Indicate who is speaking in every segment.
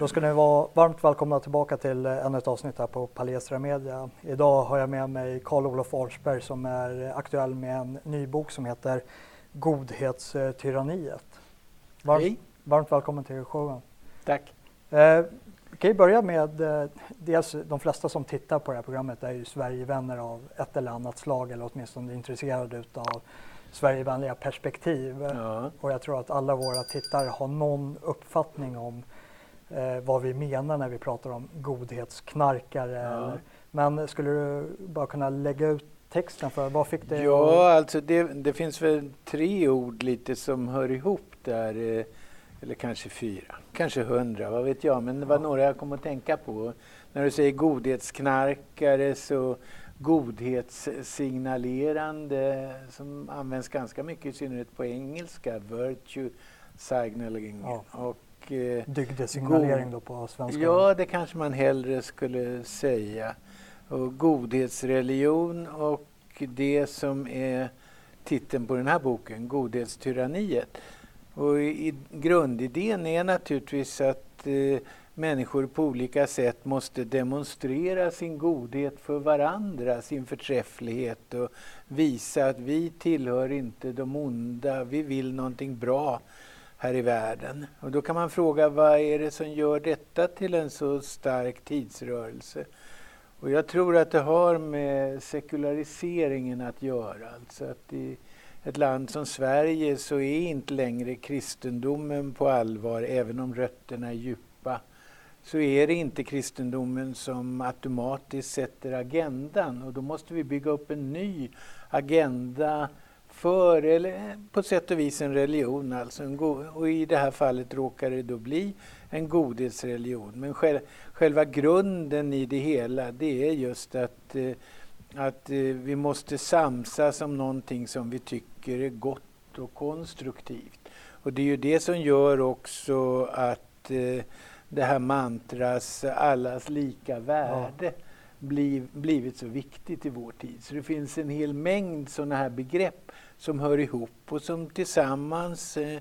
Speaker 1: Då ska ni vara varmt välkomna tillbaka till ännu ett avsnitt här på Palestra Media. Idag har jag med mig Karl-Olof Ahlsberg som är aktuell med en ny bok som heter Godhetstyranniet.
Speaker 2: Varmt, Hej.
Speaker 1: varmt välkommen till showen.
Speaker 2: Tack.
Speaker 1: Eh, vi kan ju börja med, eh, dels de flesta som tittar på det här programmet är ju Sverigevänner av ett eller annat slag eller åtminstone intresserade utav Sverigevänliga perspektiv. Ja. Och jag tror att alla våra tittare har någon uppfattning om eh, vad vi menar när vi pratar om godhetsknarkare. Ja. Men skulle du bara kunna lägga ut texten för vad fick det?
Speaker 2: Ja, alltså det, det finns väl tre ord lite som hör ihop där. Eh, eller kanske fyra, kanske hundra, vad vet jag. Men det var ja. några jag kom att tänka på. När du säger godhetsknarkare så godhetssignalerande som används ganska mycket i synnerhet på engelska, virtue signaling. Ja.
Speaker 1: Och, eh, Dygdesignalering då på svenska?
Speaker 2: Ja, det kanske man hellre skulle säga. Och godhetsreligion och det som är titeln på den här boken, Godhetstyranniet. Och i, grundidén är naturligtvis att eh, människor på olika sätt måste demonstrera sin godhet för varandra, sin förträfflighet och visa att vi tillhör inte de onda, vi vill någonting bra här i världen. Och då kan man fråga vad är det som gör detta till en så stark tidsrörelse? Och jag tror att det har med sekulariseringen att göra. Alltså att i ett land som Sverige så är inte längre kristendomen på allvar, även om rötterna är djupa så är det inte kristendomen som automatiskt sätter agendan och då måste vi bygga upp en ny agenda för, eller på sätt och vis en religion alltså. En och i det här fallet råkar det då bli en godhetsreligion. Men själva grunden i det hela det är just att, eh, att eh, vi måste samsas om någonting som vi tycker är gott och konstruktivt. Och det är ju det som gör också att eh, det här mantras allas lika värde ja bliv, blivit så viktigt i vår tid. Så det finns en hel mängd sådana här begrepp som hör ihop och som tillsammans eh,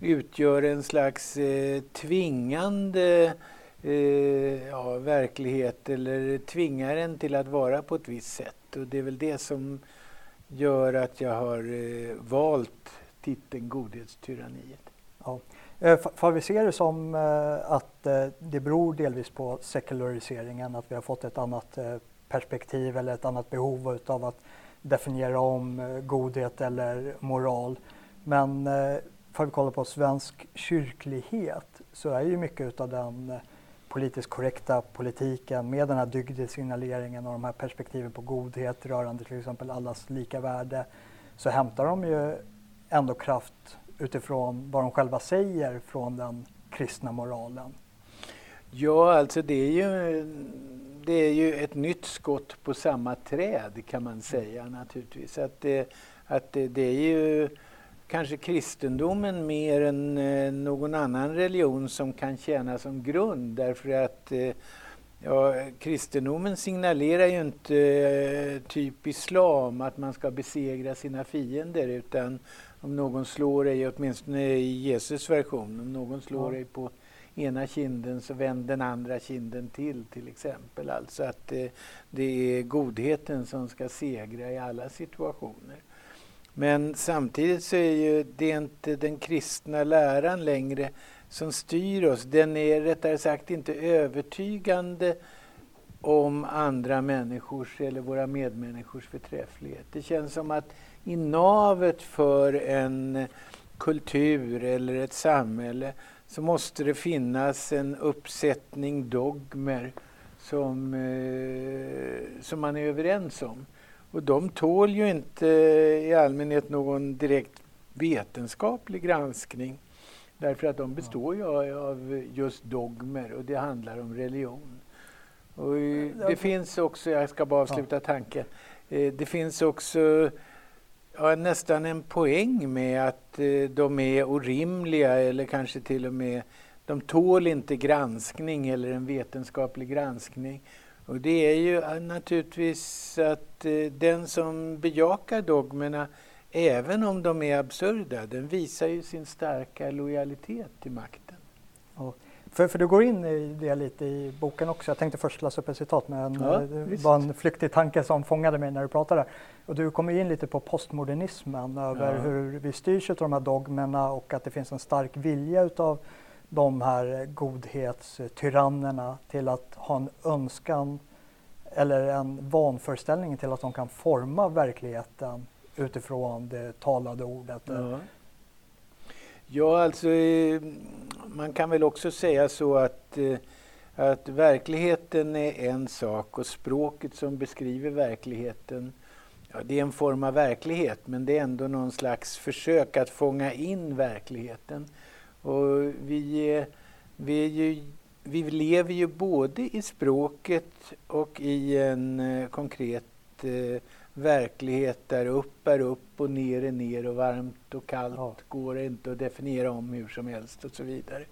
Speaker 2: utgör en slags eh, tvingande eh, ja, verklighet eller tvingar en till att vara på ett visst sätt. Och det är väl det som gör att jag har eh, valt titeln Godhetstyranniet.
Speaker 1: Ja. Eh, För får vi se det som eh, att eh, det beror delvis på sekulariseringen, att vi har fått ett annat perspektiv eller ett annat behov av att definiera om godhet eller moral. Men får vi kolla på svensk kyrklighet så är ju mycket av den politiskt korrekta politiken med den här dygdesignaleringen och de här perspektiven på godhet rörande till exempel allas lika värde så hämtar de ju ändå kraft utifrån vad de själva säger från den kristna moralen?
Speaker 2: Ja, alltså det är ju, det är ju ett nytt skott på samma träd kan man säga naturligtvis. Att det, att det, det är ju kanske kristendomen mer än eh, någon annan religion som kan tjäna som grund därför att eh, Ja, kristendomen signalerar ju inte eh, typ islam att man ska besegra sina fiender utan om någon slår dig, åtminstone i Jesus version, om någon slår dig på ena kinden så vänd den andra kinden till till exempel. Alltså att det, det är godheten som ska segra i alla situationer. Men samtidigt så är ju det inte den kristna läran längre som styr oss. Den är rättare sagt inte övertygande om andra människors eller våra medmänniskors förträfflighet. Det känns som att i navet för en kultur eller ett samhälle så måste det finnas en uppsättning dogmer som, eh, som man är överens om. Och de tål ju inte i allmänhet någon direkt vetenskaplig granskning. Därför att de består ju av just dogmer och det handlar om religion. Och det finns också, jag ska bara avsluta tanken, eh, det finns också ja, nästan en poäng med att eh, de är orimliga eller kanske till och med de tål inte granskning eller en vetenskaplig granskning. Och det är ju eh, naturligtvis att eh, den som bejakar dogmerna, även om de är absurda, den visar ju sin starka lojalitet till makten.
Speaker 1: Och för, för du går in i det lite i boken också. Jag tänkte först läsa upp ett citat men ja, det var en flyktig tanke som fångade mig när du pratade. Och du kommer in lite på postmodernismen, över ja. hur vi styrs av de här dogmerna och att det finns en stark vilja utav de här godhetstyrannerna till att ha en önskan eller en vanföreställning till att de kan forma verkligheten utifrån det talade ordet.
Speaker 2: Ja. Ja, alltså eh, man kan väl också säga så att, eh, att verkligheten är en sak och språket som beskriver verkligheten, ja, det är en form av verklighet men det är ändå någon slags försök att fånga in verkligheten. Och vi, eh, vi, ju, vi lever ju både i språket och i en eh, konkret verklighet där upp är upp och ner är ner och varmt och kallt ja. går det inte att definiera om hur som helst och så vidare.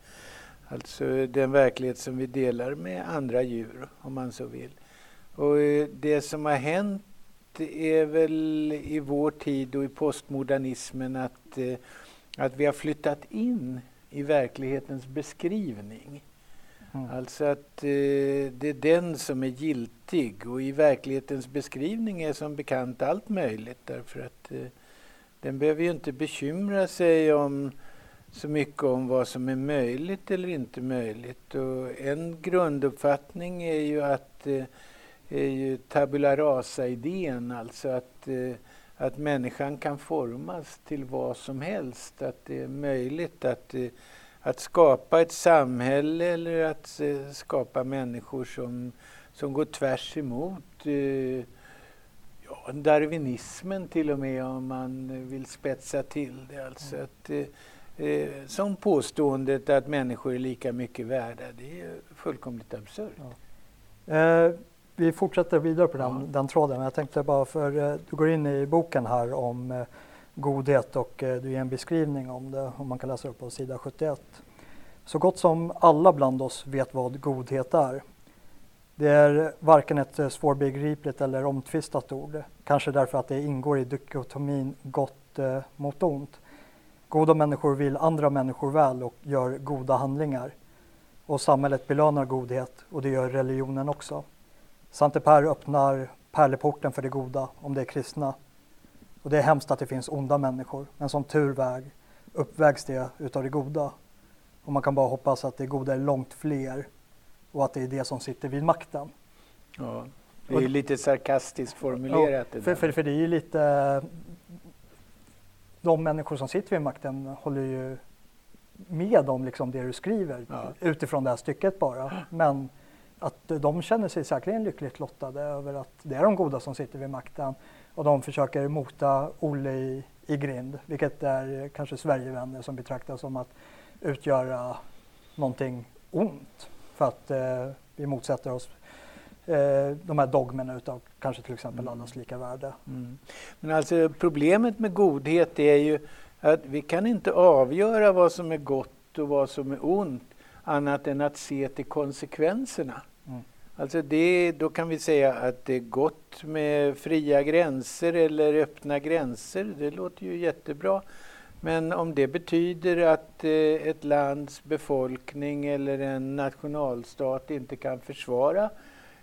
Speaker 2: Alltså den verklighet som vi delar med andra djur om man så vill. Och eh, det som har hänt är väl i vår tid och i postmodernismen att, eh, att vi har flyttat in i verklighetens beskrivning. Mm. Alltså att eh, det är den som är giltig och i verklighetens beskrivning är som bekant allt möjligt därför att eh, den behöver ju inte bekymra sig om så mycket om vad som är möjligt eller inte möjligt. Och en grunduppfattning är ju att eh, är ju tabula rasa-idén, alltså att, eh, att människan kan formas till vad som helst. Att det är möjligt att eh, att skapa ett samhälle eller att eh, skapa människor som, som går tvärs emot eh, ja, darwinismen till och med om man vill spetsa till det. Alltså att, eh, eh, som påståendet att människor är lika mycket värda, det är fullkomligt absurt.
Speaker 1: Ja. Eh, vi fortsätter vidare på den, ja. den tråden. Jag tänkte bara för eh, du går in i boken här om godhet och eh, du ger en beskrivning om det om man kan läsa upp på sida 71. Så gott som alla bland oss vet vad godhet är. Det är varken ett eh, svårbegripligt eller omtvistat ord, kanske därför att det ingår i dikotomin gott eh, mot ont. Goda människor vill andra människor väl och gör goda handlingar. Och samhället belönar godhet och det gör religionen också. Sante Per öppnar pärleporten för det goda, om det är kristna. Och det är hemskt att det finns onda människor, men som tur väg uppvägs det utav det goda. Och man kan bara hoppas att det goda är långt fler och att det är det som sitter vid makten.
Speaker 2: Ja, det är lite sarkastiskt formulerat.
Speaker 1: Ja, för, för, för det är ju lite... De människor som sitter vid makten håller ju med om liksom det du skriver ja. utifrån det här stycket bara. Men att de känner sig säkerligen lyckligt lottade över att det är de goda som sitter vid makten och de försöker mota Olle i, i grind, vilket är kanske Sverigevänner som betraktas som att utgöra någonting ont för att eh, vi motsätter oss eh, de här dogmerna utav kanske till exempel mm. allas lika värde. Mm.
Speaker 2: Men alltså problemet med godhet är ju att vi kan inte avgöra vad som är gott och vad som är ont annat än att se till konsekvenserna. Alltså det, då kan vi säga att det är gott med fria gränser eller öppna gränser. Det låter ju jättebra. Men om det betyder att eh, ett lands befolkning eller en nationalstat inte kan försvara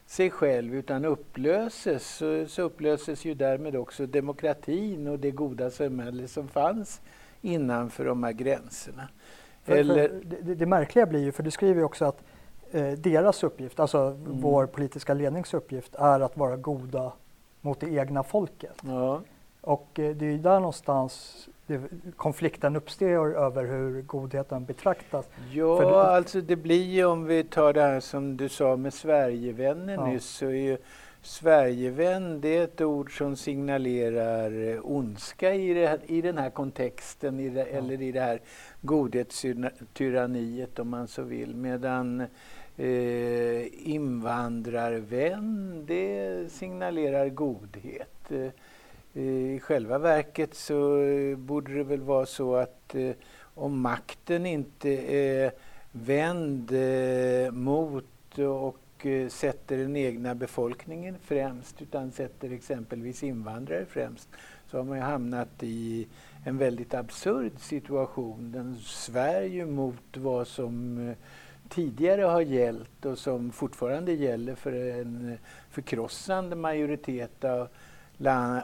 Speaker 2: sig själv utan upplöses så, så upplöses ju därmed också demokratin och det goda samhälle som fanns innanför de här gränserna.
Speaker 1: För, eller, för det, det, märkliga blir ju, för du skriver ju också att deras uppgift, alltså mm. vår politiska lednings uppgift, är att vara goda mot det egna folket. Ja. Och eh, det är ju där någonstans konflikten uppstår över hur godheten betraktas.
Speaker 2: Ja, det, alltså det blir ju om vi tar det här som du sa med Sverigevänner ja. nyss, så är ju Sverigevän det är ett ord som signalerar eh, ondska i, det, i den här kontexten, i det, ja. eller i det här godhetstyranniet om man så vill. Medan eh, invandrarvän, det signalerar godhet. Eh, i själva verket så borde det väl vara så att eh, om makten inte är vänd eh, mot och eh, sätter den egna befolkningen främst utan sätter exempelvis invandrare främst så har man ju hamnat i en väldigt absurd situation. Den svär ju mot vad som eh, tidigare har gällt och som fortfarande gäller för en förkrossande majoritet av,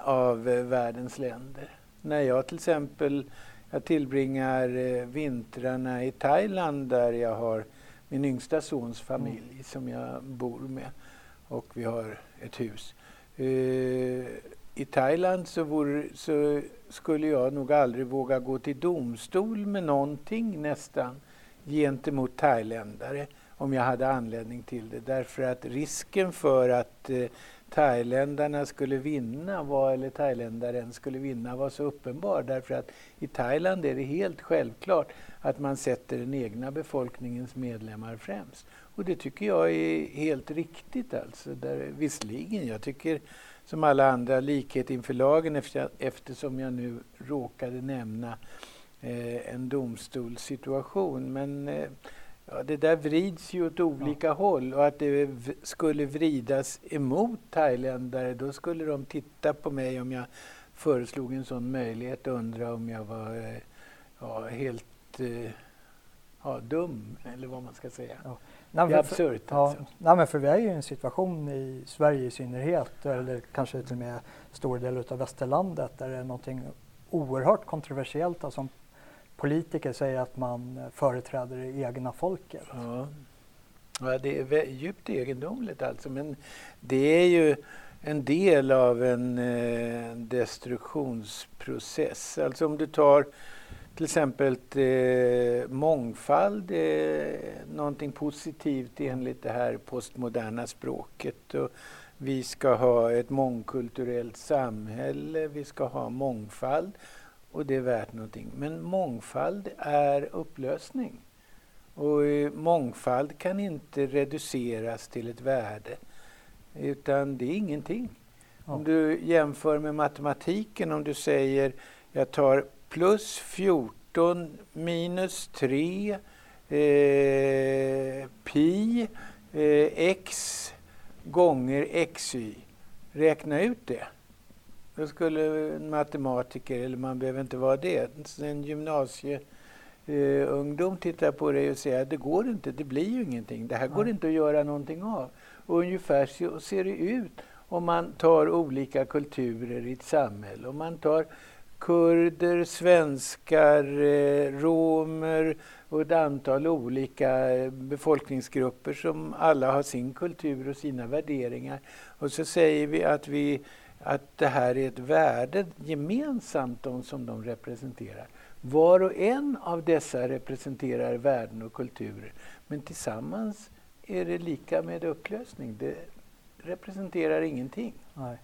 Speaker 2: av världens länder. När jag till exempel jag tillbringar eh, vintrarna i Thailand där jag har min yngsta sons familj mm. som jag bor med och vi har ett hus. Uh, I Thailand så, vore, så, skulle jag nog aldrig våga gå till domstol med någonting nästan gentemot thailändare om jag hade anledning till det. Därför att risken för att eh, thailändarna skulle vinna, var, eller thailändaren skulle vinna var så uppenbar. Därför att i Thailand är det helt självklart att man sätter den egna befolkningens medlemmar främst. Och det tycker jag är helt riktigt alltså. Där, visserligen, jag tycker som alla andra likhet inför lagen eftersom jag nu råkade nämna eh, en domstolssituation. Men eh, Ja, det där vrids ju åt olika ja. håll och att det skulle vridas emot thailändare då skulle de titta på mig om jag föreslog en sån möjlighet och undra om jag var eh, ja, helt eh, ja, dum eller vad man ska säga. Ja. Nej, det är absurt.
Speaker 1: Ja, alltså. nej, men för vi är ju i en situation i Sverige i synnerhet eller kanske till och med stor del av västerlandet där det är någonting oerhört kontroversiellt alltså, politiker säger att man företräder det egna folket.
Speaker 2: Ja. ja, det är djupt egendomligt alltså. Men det är ju en del av en eh, destruktionsprocess. Alltså om du tar till exempel eh, mångfald är någonting positivt enligt det här postmoderna språket. Och vi ska ha ett mångkulturellt samhälle, vi ska ha mångfald och det är värt någonting. Men mångfald är upplösning. Och eh, mångfald kan inte reduceras till ett värde, utan det är ingenting. Ja. Om du jämför med matematiken, om du säger jag tar plus 14 minus 3 eh, pi eh, x gånger xy. Räkna ut det. Då skulle en matematiker, eller man behöver inte vara det, en gymnasieungdom eh, titta på dig och säga att det går inte, det blir ju ingenting, det här går inte att göra någonting av. Och ungefär så ser det ut om man tar olika kulturer i ett samhälle. Om man tar kurder, svenskar, eh, romer och ett antal olika eh, befolkningsgrupper som alla har sin kultur och sina värderingar. Och så säger vi att vi att det här är ett värde gemensamt de som de representerar. Var och en av dessa representerar värden och kulturer men tillsammans är det lika med upplösning. Det representerar ingenting.
Speaker 1: Nej.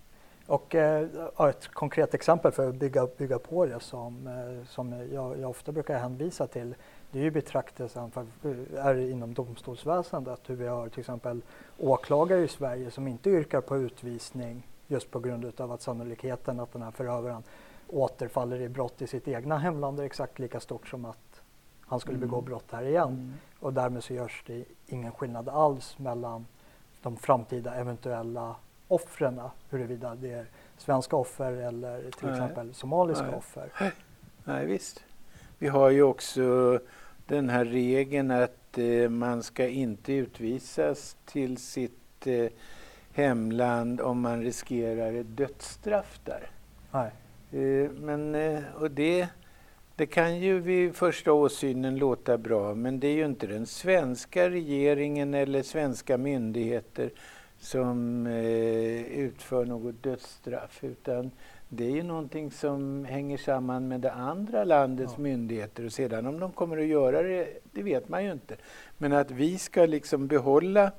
Speaker 1: Och eh, ett konkret exempel för att bygga, bygga på det som, eh, som jag, jag, ofta brukar hänvisa till det är ju betraktelsen för, eh, är inom domstolsväsendet hur vi har till exempel åklagare i Sverige som inte yrkar på utvisning just på grund av att sannolikheten att den här förövaren återfaller i brott i sitt egna hemland är exakt lika stort som att han skulle begå mm. brott här igen. Mm. Och därmed så görs det ingen skillnad alls mellan de framtida eventuella offren, huruvida det är svenska offer eller till Nej. exempel somaliska Nej. offer.
Speaker 2: Nej, visst. Vi har ju också den här regeln att eh, man ska inte utvisas till sitt eh, hemland om man riskerar ett dödsstraff där.
Speaker 1: Nej.
Speaker 2: Eh, men, eh, och det, det kan ju vid första åsynen låta bra men det är ju inte den svenska regeringen eller svenska myndigheter som eh, utför något dödsstraff utan det är ju någonting som hänger samman med det andra landets ja. myndigheter och sedan om de kommer att göra det, det vet man ju inte. Men att vi ska liksom behålla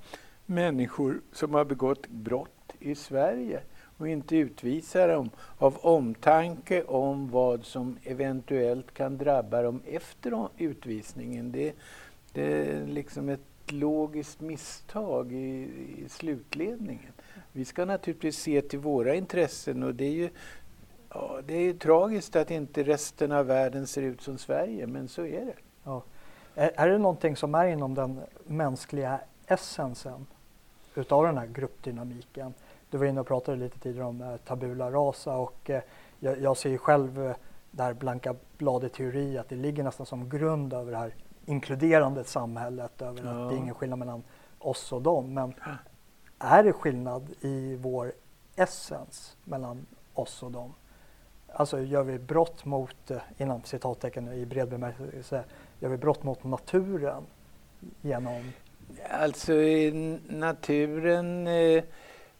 Speaker 2: människor som har begått brott i Sverige och inte utvisa dem av omtanke om vad som eventuellt kan drabba dem efter utvisningen. Det, det är liksom ett logiskt misstag i, i slutledningen. Vi ska naturligtvis se till våra intressen och det är ju ja, det är tragiskt att inte resten av världen ser ut som Sverige, men så är det.
Speaker 1: Ja. Är, är det någonting som är inom den mänskliga essensen utav den här gruppdynamiken. Du var inne och pratade lite tidigare om eh, tabula rasa och eh, jag, jag ser ju själv eh, det här blanka bladet teori att det ligger nästan som grund över det här inkluderande samhället över ja. att det är ingen skillnad mellan oss och dem. Men är det skillnad i vår essens mellan oss och dem? Alltså gör vi brott mot, inom citattecken i bred bemärkelse, gör vi brott mot naturen genom?
Speaker 2: Alltså naturen, eh,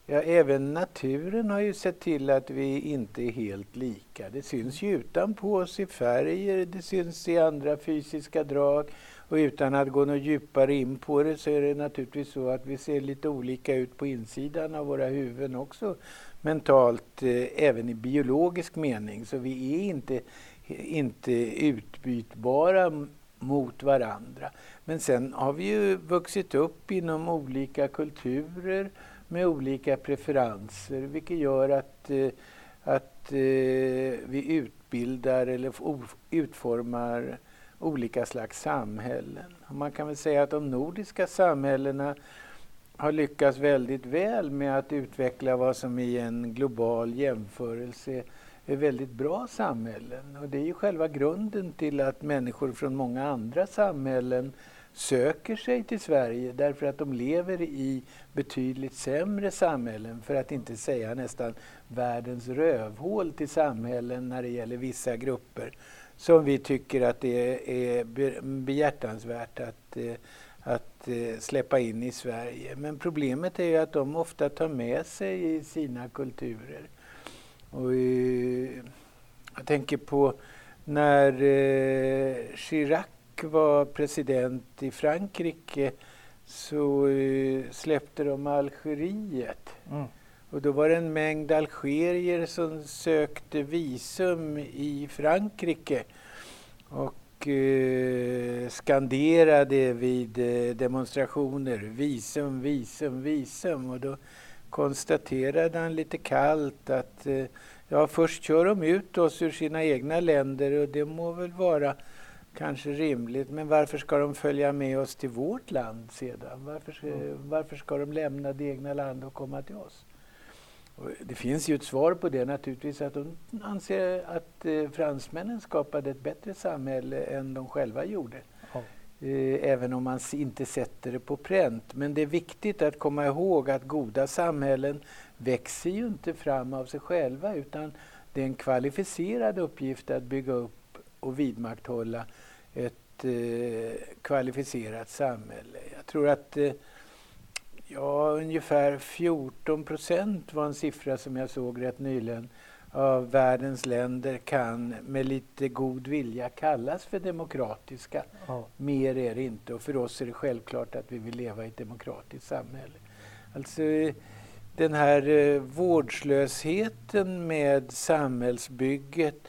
Speaker 2: ja även naturen har ju sett till att vi inte är helt lika. Det syns ju utanpå oss i färger, det syns i andra fysiska drag. Och utan att gå något djupare in på det så är det naturligtvis så att vi ser lite olika ut på insidan av våra huvuden också mentalt, eh, även i biologisk mening. Så vi är inte, inte utbytbara mot varandra. Men sen har vi ju vuxit upp inom olika kulturer med olika preferenser vilket gör att, eh, att eh, vi utbildar eller utformar olika slags samhällen. Man kan väl säga att de nordiska samhällena har lyckats väldigt väl med att utveckla vad som i en global jämförelse är väldigt bra samhällen. Och det är ju själva grunden till att människor från många andra samhällen söker sig till Sverige därför att de lever i betydligt sämre samhällen, för att inte säga nästan världens rövhål till samhällen när det gäller vissa grupper som vi tycker att det är behjärtansvärt att, eh, att eh, släppa in i Sverige. Men problemet är ju att de ofta tar med sig i sina kulturer. Och, eh, jag tänker på när Chirac var president i Frankrike så släppte de Algeriet. Mm. Och då var det en mängd algerier som sökte visum i Frankrike och eh, skanderade vid eh, demonstrationer visum, visum, visum. Och då konstaterade han lite kallt att eh, ja, först kör de ut oss ur sina egna länder och det må väl vara kanske rimligt, men varför ska de följa med oss till vårt land sedan? Varför ska, mm. varför ska de lämna det egna landet och komma till oss? det finns ju ett svar på det naturligtvis, att de anser att eh, fransmännen skapade ett bättre samhälle än de själva gjorde. Eh, även om man inte sätter det på pränt. Men det är viktigt att komma ihåg att goda samhällen växer ju inte fram av sig själva utan det är en kvalificerad uppgift att bygga upp och vidmakthålla ett eh, kvalificerat samhälle. Jag tror att eh, Ja, ungefär 14 procent var en siffra som jag såg rätt nyligen av världens länder kan med lite god vilja kallas för demokratiska. Ja. Mer är det inte och för oss är det självklart att vi vill leva i ett demokratiskt samhälle. Alltså den här eh, vårdslösheten med samhällsbygget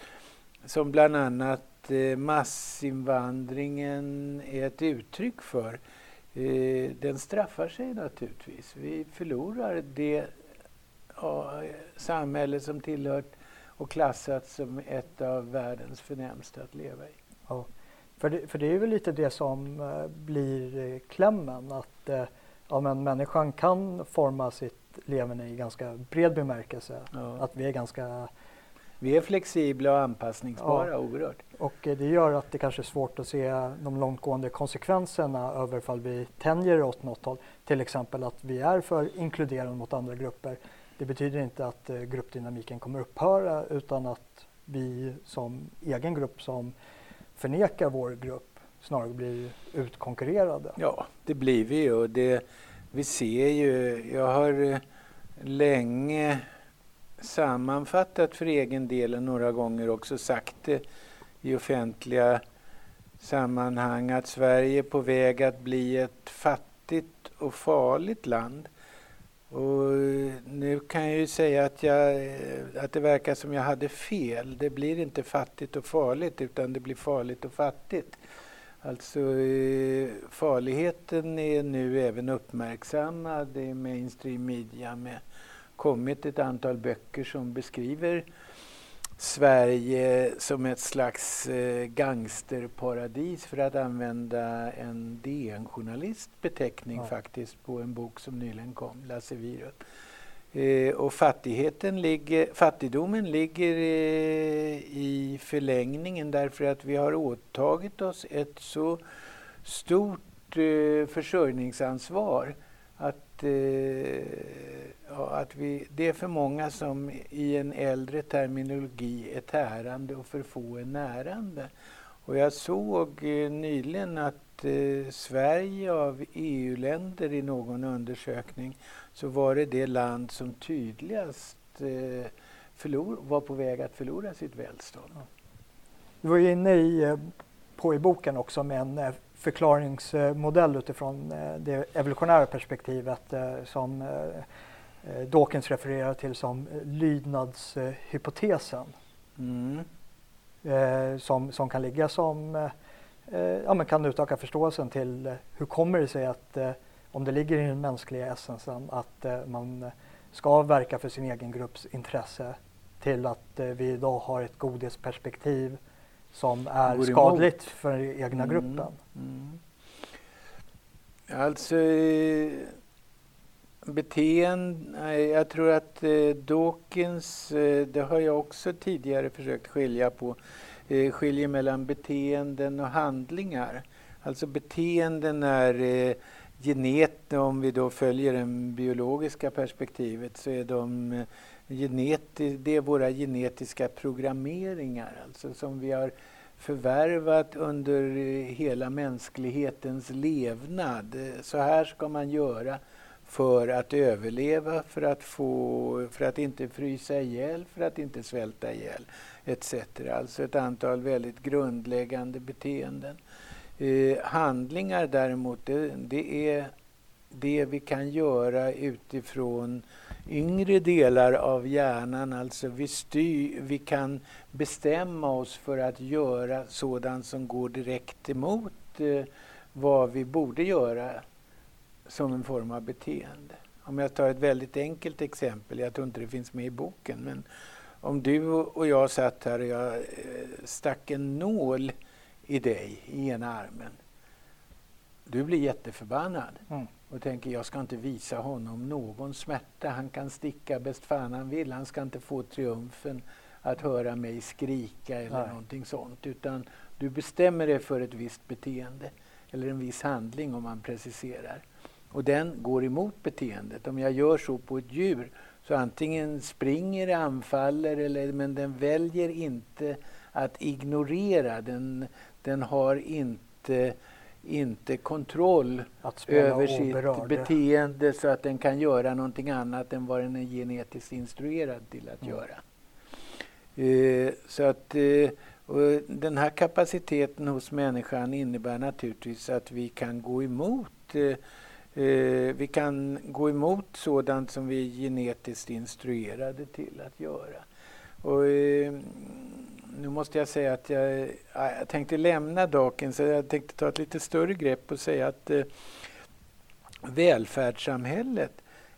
Speaker 2: som bland annat massinvandringen är ett uttryck för eh, den straffar sig naturligtvis. Vi förlorar det samhälle som tillhört och klassats som ett av världens förnämsta att leva i.
Speaker 1: Ja, för det, för det är väl lite det som eh, blir eh, klämmen att eh, ja, men människan kan forma sitt levande i ganska bred bemärkelse. Ja. Att vi är ganska
Speaker 2: vi är flexibla och anpassningsbara ja. oerhört.
Speaker 1: Och eh, det gör att det kanske är svårt att se de långtgående konsekvenserna över ifall vi tänjer åt något håll. Till exempel att vi är för inkluderande mot andra grupper. Det betyder inte att eh, gruppdynamiken kommer upphöra utan att vi som egen grupp som förnekar vår grupp snarare blir utkonkurrerade.
Speaker 2: Ja, det blir vi ju. Det, vi ser ju, jag har eh, länge sammanfattat för egen del några gånger också sagt det i offentliga sammanhang att Sverige är på väg att bli ett fattigt och farligt land. Och eh, nu kan jag ju säga att, jag, eh, att det verkar som jag hade fel. Det blir inte fattigt och farligt utan det blir farligt och fattigt. Alltså eh, farligheten är nu även uppmärksammad i mainstream media med kommit ett antal böcker som beskriver Sverige som ett slags eh, gangsterparadis för att använda en DN-journalist beteckning ja. faktiskt på en bok som nyligen kom, Lasse Wierup. Eh, och fattigheten ligger, fattigdomen ligger eh, i förlängningen därför att vi har åtagit oss ett så stort eh, försörjningsansvar. Att, eh, ja, att vi, det är för många som i en äldre terminologi är tärande och för få är närande. Och jag såg eh, nyligen att eh, Sverige av EU-länder i någon undersökning så var det det land som tydligast eh, förlor, var på väg att förlora sitt välstånd.
Speaker 1: Du var ju inne i, eh, på i boken också med en eh, förklaringsmodell utifrån eh, det evolutionära perspektivet som Dawkins refererar till som lydnadshypotesen. Mm. Som, som kan ligga som, ja men kan utöka förståelsen till hur kommer det sig att om det ligger i den mänskliga essensen att man ska verka för sin egen grupps intresse till att vi idag har ett godhetsperspektiv som är skadligt för den egna mm. gruppen? Mm.
Speaker 2: Alltså beteende, jag tror att eh, Dawkins, eh, det har jag också tidigare försökt skilja på, eh, skiljer mellan beteenden och handlingar. Alltså beteenden är eh, genet, om vi då följer det biologiska perspektivet så är de eh, geneti det är våra genetiska programmeringar alltså som vi har förvärvat under eh, hela mänsklighetens levnad. Eh, så här ska man göra för att överleva, för att, få, för att inte frysa ihjäl, för att inte svälta ihjäl etc. Alltså ett antal väldigt grundläggande beteenden. Eh, handlingar däremot, det, det är det vi kan göra utifrån yngre delar av hjärnan. Alltså vi, styr, vi kan bestämma oss för att göra sådant som går direkt emot eh, vad vi borde göra som en form av beteende. Om jag tar ett väldigt enkelt exempel, jag tror inte det finns med i boken, men om du och jag satt här och jag eh, stack en nål i dig i ena armen. Du blir jätteförbannad. Mm och tänker jag ska inte visa honom någon smärta. Han kan sticka bäst fan han vill. Han ska inte få triumfen att höra mig skrika eller Nej. någonting sånt. Utan du bestämmer dig för ett visst beteende eller en viss handling om man preciserar. Och den går emot beteendet. Om jag gör så på ett djur så antingen springer, anfaller eller, men den väljer inte att ignorera. Den, den har inte inte kontroll över sitt beteende så att den kan göra någonting annat än vad den är genetiskt instruerad till att mm. göra. Eh, så att eh, den här kapaciteten hos människan innebär naturligtvis att vi kan gå emot eh, eh, vi kan gå emot sådant som vi är genetiskt instruerade till att göra. Och, eh, nu måste jag säga att jag, jag tänkte lämna Dawkins, jag tänkte ta ett lite större grepp och säga att eh, välfärdssamhället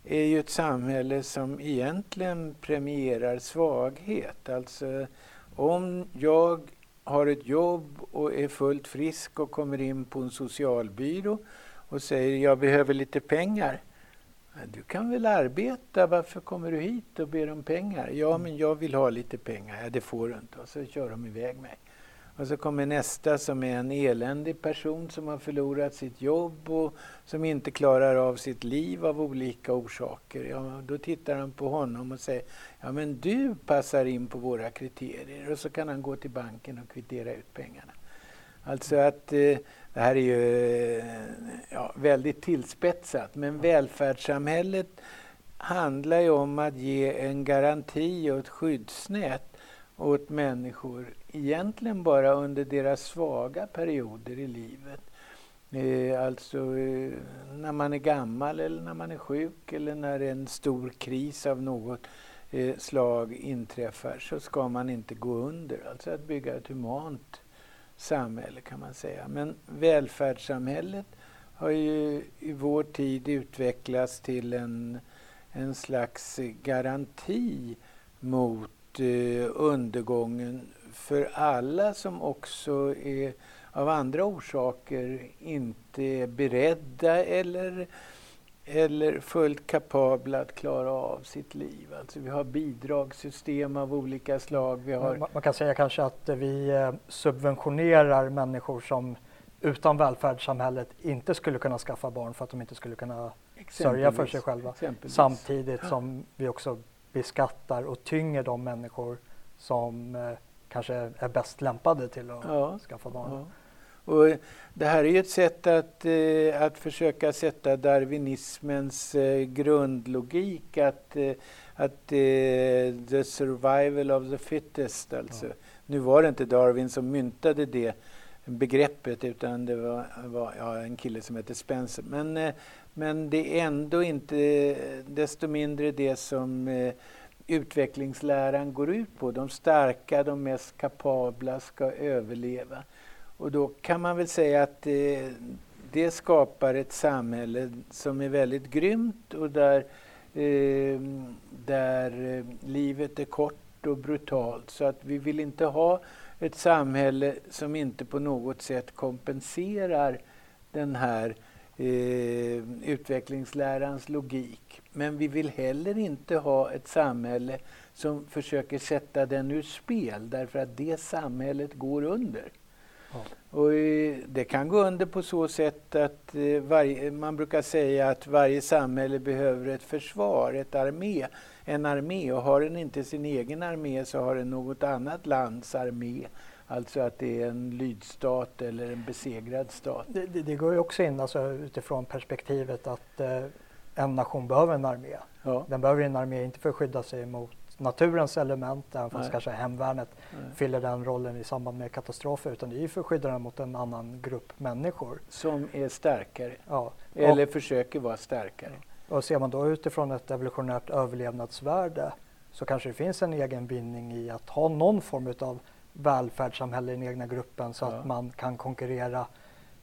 Speaker 2: är ju ett samhälle som egentligen premierar svaghet. Alltså om jag har ett jobb och är fullt frisk och kommer in på en socialbyrå och säger jag behöver lite pengar du kan väl arbeta, varför kommer du hit och ber om pengar? Ja, men jag vill ha lite pengar. Ja, det får du inte. Och så kör de iväg mig. Och så kommer nästa som är en eländig person som har förlorat sitt jobb och som inte klarar av sitt liv av olika orsaker. Ja, då tittar han på honom och säger ja men du passar in på våra kriterier och så kan han gå till banken och kvittera ut pengarna. Alltså att eh, det här är ju ja, väldigt tillspetsat, men välfärdssamhället handlar ju om att ge en garanti och ett skyddsnät åt människor, egentligen bara under deras svaga perioder i livet. Eh, alltså eh, när man är gammal eller när man är sjuk eller när en stor kris av något eh, slag inträffar så ska man inte gå under. Alltså att bygga ett humant samhälle kan man säga. Men välfärdssamhället har ju i vår tid utvecklats till en, en slags garanti mot eh, undergången för alla som också är av andra orsaker inte är beredda eller eller fullt kapabla att klara av sitt liv. Alltså vi har bidragssystem av olika slag. Vi har...
Speaker 1: Man kan säga kanske att vi eh, subventionerar människor som utan välfärdssamhället inte skulle kunna skaffa barn för att de inte skulle kunna sörja för sig själva. Samtidigt som vi också beskattar och tynger de människor som eh, kanske är bäst lämpade till att ja. skaffa barn. Ja.
Speaker 2: Och det här är ju ett sätt att, eh, att försöka sätta darwinismens eh, grundlogik att, eh, att eh, the survival of the fittest alltså. Ja. Nu var det inte Darwin som myntade det begreppet utan det var, var ja, en kille som hette Spencer. Men, eh, men det är ändå inte desto mindre det som eh, utvecklingsläran går ut på. De starka, de mest kapabla ska överleva. Och då kan man väl säga att det, det skapar ett samhälle som är väldigt grymt och där, eh, där eh, livet är kort och brutalt. Så att vi vill inte ha ett samhälle som inte på något sätt kompenserar den här eh, utvecklingslärans logik. Men vi vill heller inte ha ett samhälle som försöker sätta den ur spel därför att det samhället går under. Och det kan gå under på så sätt att eh, varje, man brukar säga att varje samhälle behöver ett försvar, ett armé, en armé och har den inte sin egen armé så har den något annat lands armé. Alltså att det är en lydstat eller en besegrad stat.
Speaker 1: Det, det, det går ju också in alltså, utifrån perspektivet att eh, en nation behöver en armé. Ja. Den behöver en armé inte för att skydda sig mot naturens element, även fast kanske hemvärnet Nej. fyller den rollen i samband med katastrofer, utan det är ju för att skydda den mot en annan grupp människor.
Speaker 2: Som är starkare, ja. eller och, försöker vara starkare.
Speaker 1: Och ser man då utifrån ett evolutionärt överlevnadsvärde så kanske det finns en egen bindning i att ha någon form av välfärdssamhälle i den egna gruppen så ja. att man kan konkurrera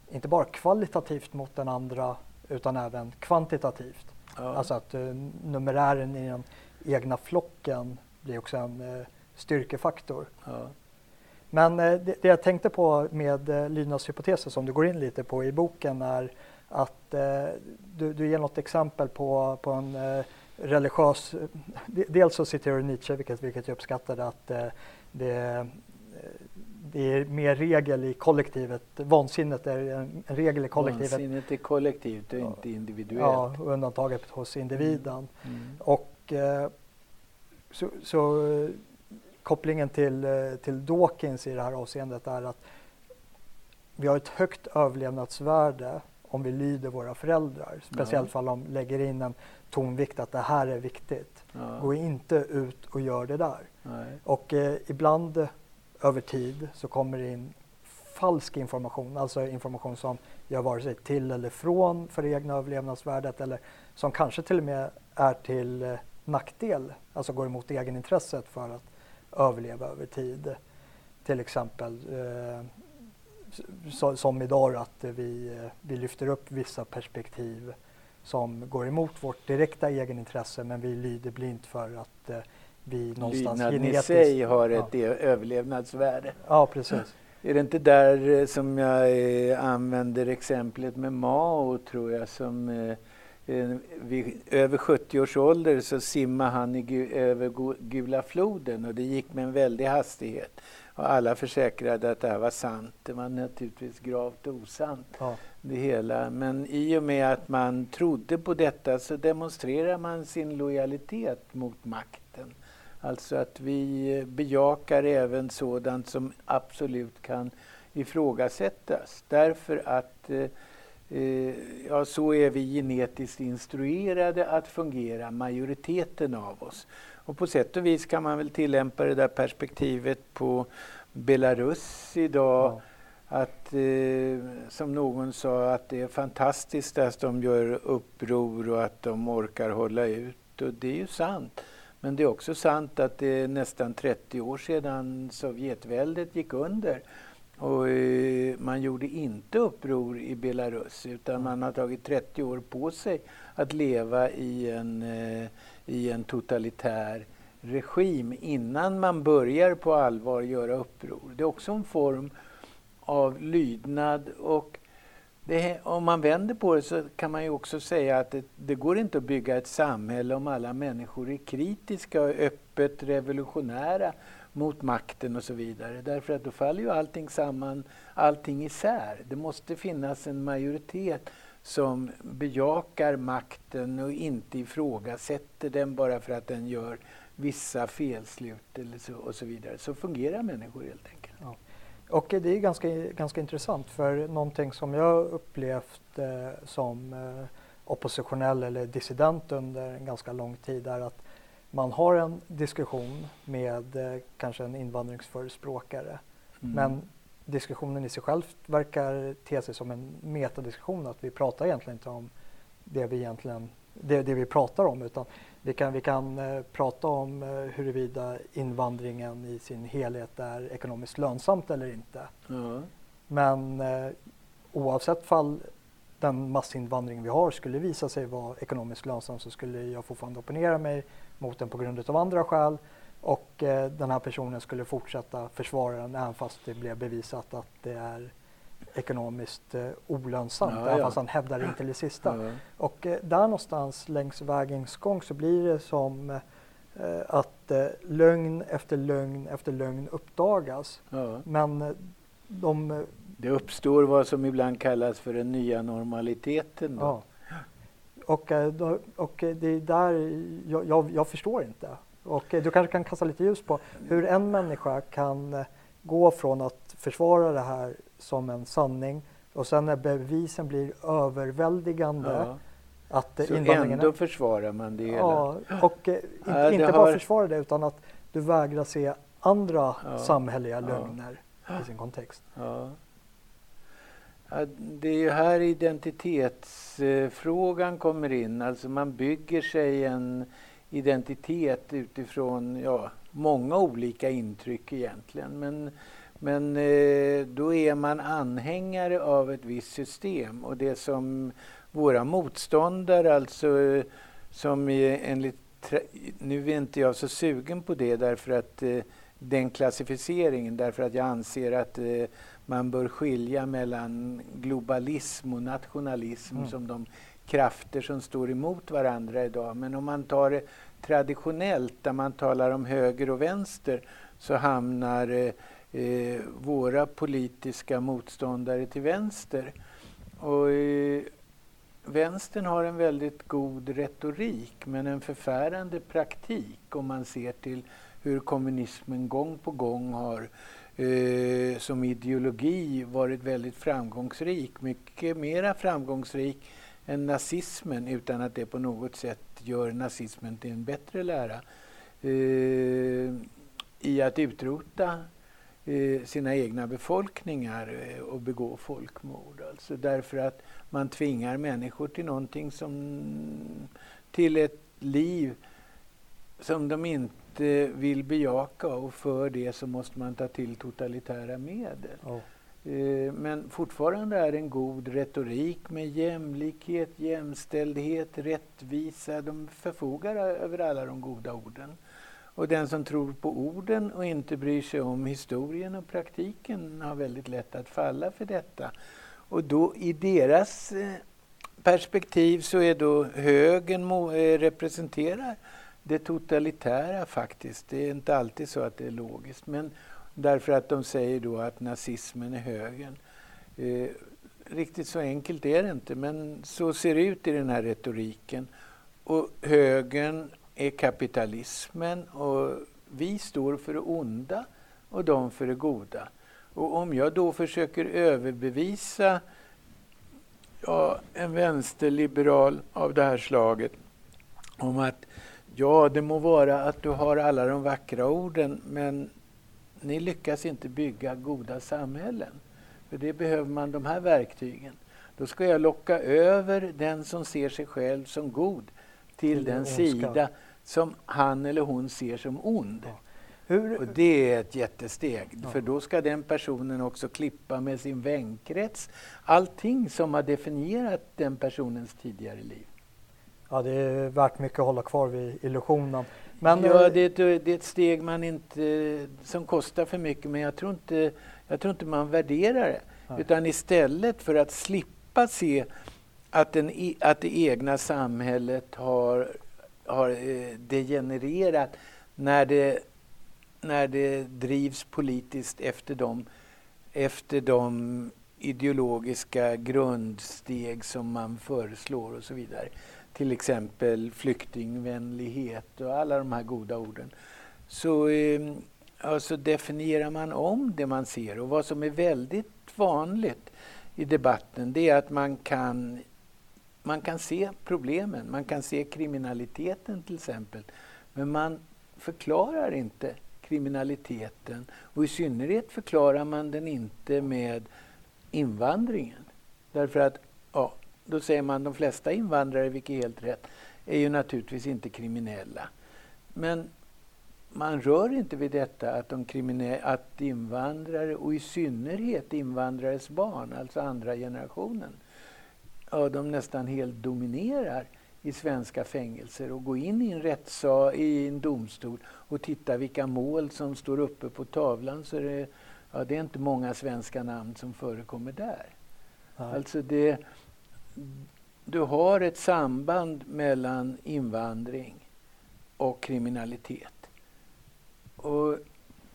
Speaker 1: inte bara kvalitativt mot den andra utan även kvantitativt. Ja. Alltså att uh, numerären i den egna flocken blir också en uh, styrkefaktor. Ja. Men uh, det, det, jag tänkte på med uh, lydnadshypotesen som du går in lite på i boken är att du, du ger något exempel på, på en religiös... Dels så citerar du Nietzsche, vilket, vilket jag uppskattade, att det det är mer regel i kollektivet. Vansinnet är en, regel i kollektivet.
Speaker 2: Vansinnet är kollektivt och inte individuellt.
Speaker 1: Ja, undantaget hos individen. Mm. Mm. Och eh, så, så eh, kopplingen till, eh, till Dawkins i det här avseendet är att vi har ett högt överlevnadsvärde om vi lyder våra föräldrar. Speciellt ja. om de lägger in en tonvikt att det här är viktigt. Ja. Gå inte ut och gör det där. Nej. Och eh, ibland över tid så kommer det in falsk information, alltså information som gör vare sig till eller från för det egna överlevnadsvärdet eller som kanske till och med är till nackdel, alltså går emot egenintresset för att överleva över tid. Till exempel eh, så, som idag att vi, vi lyfter upp vissa perspektiv som går emot vårt direkta egenintresse men vi lyder blint för att eh, vi någonstans
Speaker 2: Lydnaden i sig har ett ja. överlevnadsvärde.
Speaker 1: Ja, precis.
Speaker 2: Är det inte där eh, som jag eh, använder exemplet med Mao, tror jag, som eh, vid över 70 års ålder så simmade han i, över Gula floden och det gick med en väldig hastighet. Och alla försäkrade att det här var sant. Det var naturligtvis gravt osant ja. det hela. Men i och med att man trodde på detta så demonstrerar man sin lojalitet mot makten. Alltså att vi bejakar även sådant som absolut kan ifrågasättas. Därför att eh, eh, ja, så är vi genetiskt instruerade att fungera, majoriteten av oss. Och på sätt och vis kan man väl tillämpa det där perspektivet på Belarus idag. Ja. Att, eh, som någon sa, att det är fantastiskt att de gör uppror och att de orkar hålla ut. Och det är ju sant. Men det är också sant att det är nästan 30 år sedan Sovjetväldet gick under. Och eh, man gjorde inte uppror i Belarus utan man har tagit 30 år på sig att leva i en, eh, i en totalitär regim innan man börjar på allvar göra uppror. Det är också en form av lydnad och det, om man vänder på det så kan man ju också säga att det, det, går inte att bygga ett samhälle om alla människor är kritiska och öppet revolutionära mot makten och så vidare. Därför att då faller ju allting samman, allting isär. Det måste finnas en majoritet som bejakar makten och inte ifrågasätter den bara för att den gör vissa felslut eller så, och så vidare. Så fungerar människor helt enkelt. Ja.
Speaker 1: Och det är ganska, ganska intressant för någonting som jag upplevt eh, som eh, oppositionell eller dissident under en ganska lång tid är att man har en diskussion med eh, kanske en invandringsförespråkare mm. men diskussionen i sig själv verkar te sig som en metadiskussion att vi pratar egentligen inte om det vi egentligen det, det vi pratar om utan vi kan, vi kan eh, prata om eh, huruvida invandringen i sin helhet är ekonomiskt lönsamt eller inte. Mm. Men eh, oavsett fall den massinvandring vi har skulle visa sig vara ekonomiskt lönsam så skulle jag fortfarande opponera mig mot den på grund av andra skäl och eh, den här personen skulle fortsätta försvara den även fast det blev bevisat att det är ekonomiskt eh, olönsamt, ja, även ja. fast han hävdar det till det sista. Ja. Och eh, där någonstans längs vägens gång så blir det som eh, att eh, lögn efter lögn efter lögn uppdagas. Men eh, de...
Speaker 2: Det uppstår vad som ibland kallas för den nya normaliteten. Då.
Speaker 1: Och, eh, och det är där jag, jag, jag förstår inte. Och du kanske kan kasta lite ljus på hur en människa kan gå från att försvara det här som en sanning och sen när bevisen blir överväldigande ja.
Speaker 2: att Så ändå försvarar man det hela?
Speaker 1: Ja, och eh, ja, inte bara försvara det utan att du vägrar se andra ja. samhälleliga lögner i sin kontext.
Speaker 2: Ja. det är ju här identitetsfrågan kommer in, alltså man bygger sig en identitet utifrån ja, många olika intryck egentligen. Men men eh, då är man anhängare av ett visst system och det som våra motståndare, alltså som enligt nu är inte jag så sugen på det därför att eh, den klassificeringen därför att jag anser att eh, man bör skilja mellan globalism och nationalism mm. som de krafter som står emot varandra idag. Men om man tar det traditionellt där man talar om höger och vänster så hamnar eh, eh, våra politiska motståndare till vänster. Och, eh, vänstern har en väldigt god retorik men en förfärande praktik om man ser till hur kommunismen gång på gång har eh, som ideologi varit väldigt framgångsrik. Mycket mera framgångsrik än nazismen utan att det på något sätt gör nazismen till en bättre lära. Eh, I att utrota Eh, sina egna befolkningar eh, och begå folkmord. Alltså därför att man tvingar människor till någonting som till ett liv som de inte vill bejaka och för det så måste man ta till totalitära medel. Oh. Men fortfarande är en god retorik med jämlikhet, jämställdhet, rättvisa. De förfogar över alla de goda orden. Och den som tror på orden och inte bryr sig om historien och praktiken har väldigt lätt att falla för detta. Och då i deras eh, perspektiv så är då högern eh, representerar det totalitära faktiskt. Det är inte alltid så att det är logiskt. Men därför att de säger då att nazismen är högern. Eh, riktigt så enkelt är det inte, men så ser det ut i den här retoriken. Och högern är kapitalismen och vi står för det onda och de för det goda. Och om jag då försöker överbevisa ja, en vänsterliberal av det här slaget om att ja, det må vara att du har alla de vackra orden men ni lyckas inte bygga goda samhällen. För det behöver man de här verktygen. Då ska jag locka över den som ser sig själv som god till, till den sida som han eller hon ser som ond. Ja. Hur, och det är ett jättesteg, ja. för då ska den personen också klippa med sin vänkrets allting som har definierat den personens tidigare liv.
Speaker 1: Ja, det är värt mycket att hålla kvar vid illusionen. Men,
Speaker 2: ja, eh, det är, ett, det är ett steg man inte, som kostar för mycket, men jag tror inte, jag tror inte man värderar det. Nej. Utan istället för att slippa se att, den, att det egna samhället har har eh, degenererat när det när det drivs politiskt efter de, efter de ideologiska grundsteg som man föreslår och så vidare. Till exempel flyktingvänlighet och alla de här goda orden. Så eh, alltså definierar man om det man ser och vad som är väldigt vanligt i debatten det är att man kan, man kan se problemen, man kan se kriminaliteten till exempel. Men man förklarar inte kriminaliteten och i synnerhet förklarar man den inte med invandringen. Därför att, ja, då säger man de flesta invandrare, vilket är helt rätt, är ju naturligtvis inte kriminella. Men man rör inte vid detta att, de att invandrare, och i synnerhet invandrares barn, alltså andra generationen, ja, de nästan helt dominerar i svenska fängelser och gå in i en rättssal, i en domstol och titta vilka mål som står uppe på tavlan så är det, ja, det är inte många svenska namn som förekommer där. Nej. Alltså det, du har ett samband mellan invandring och kriminalitet. Och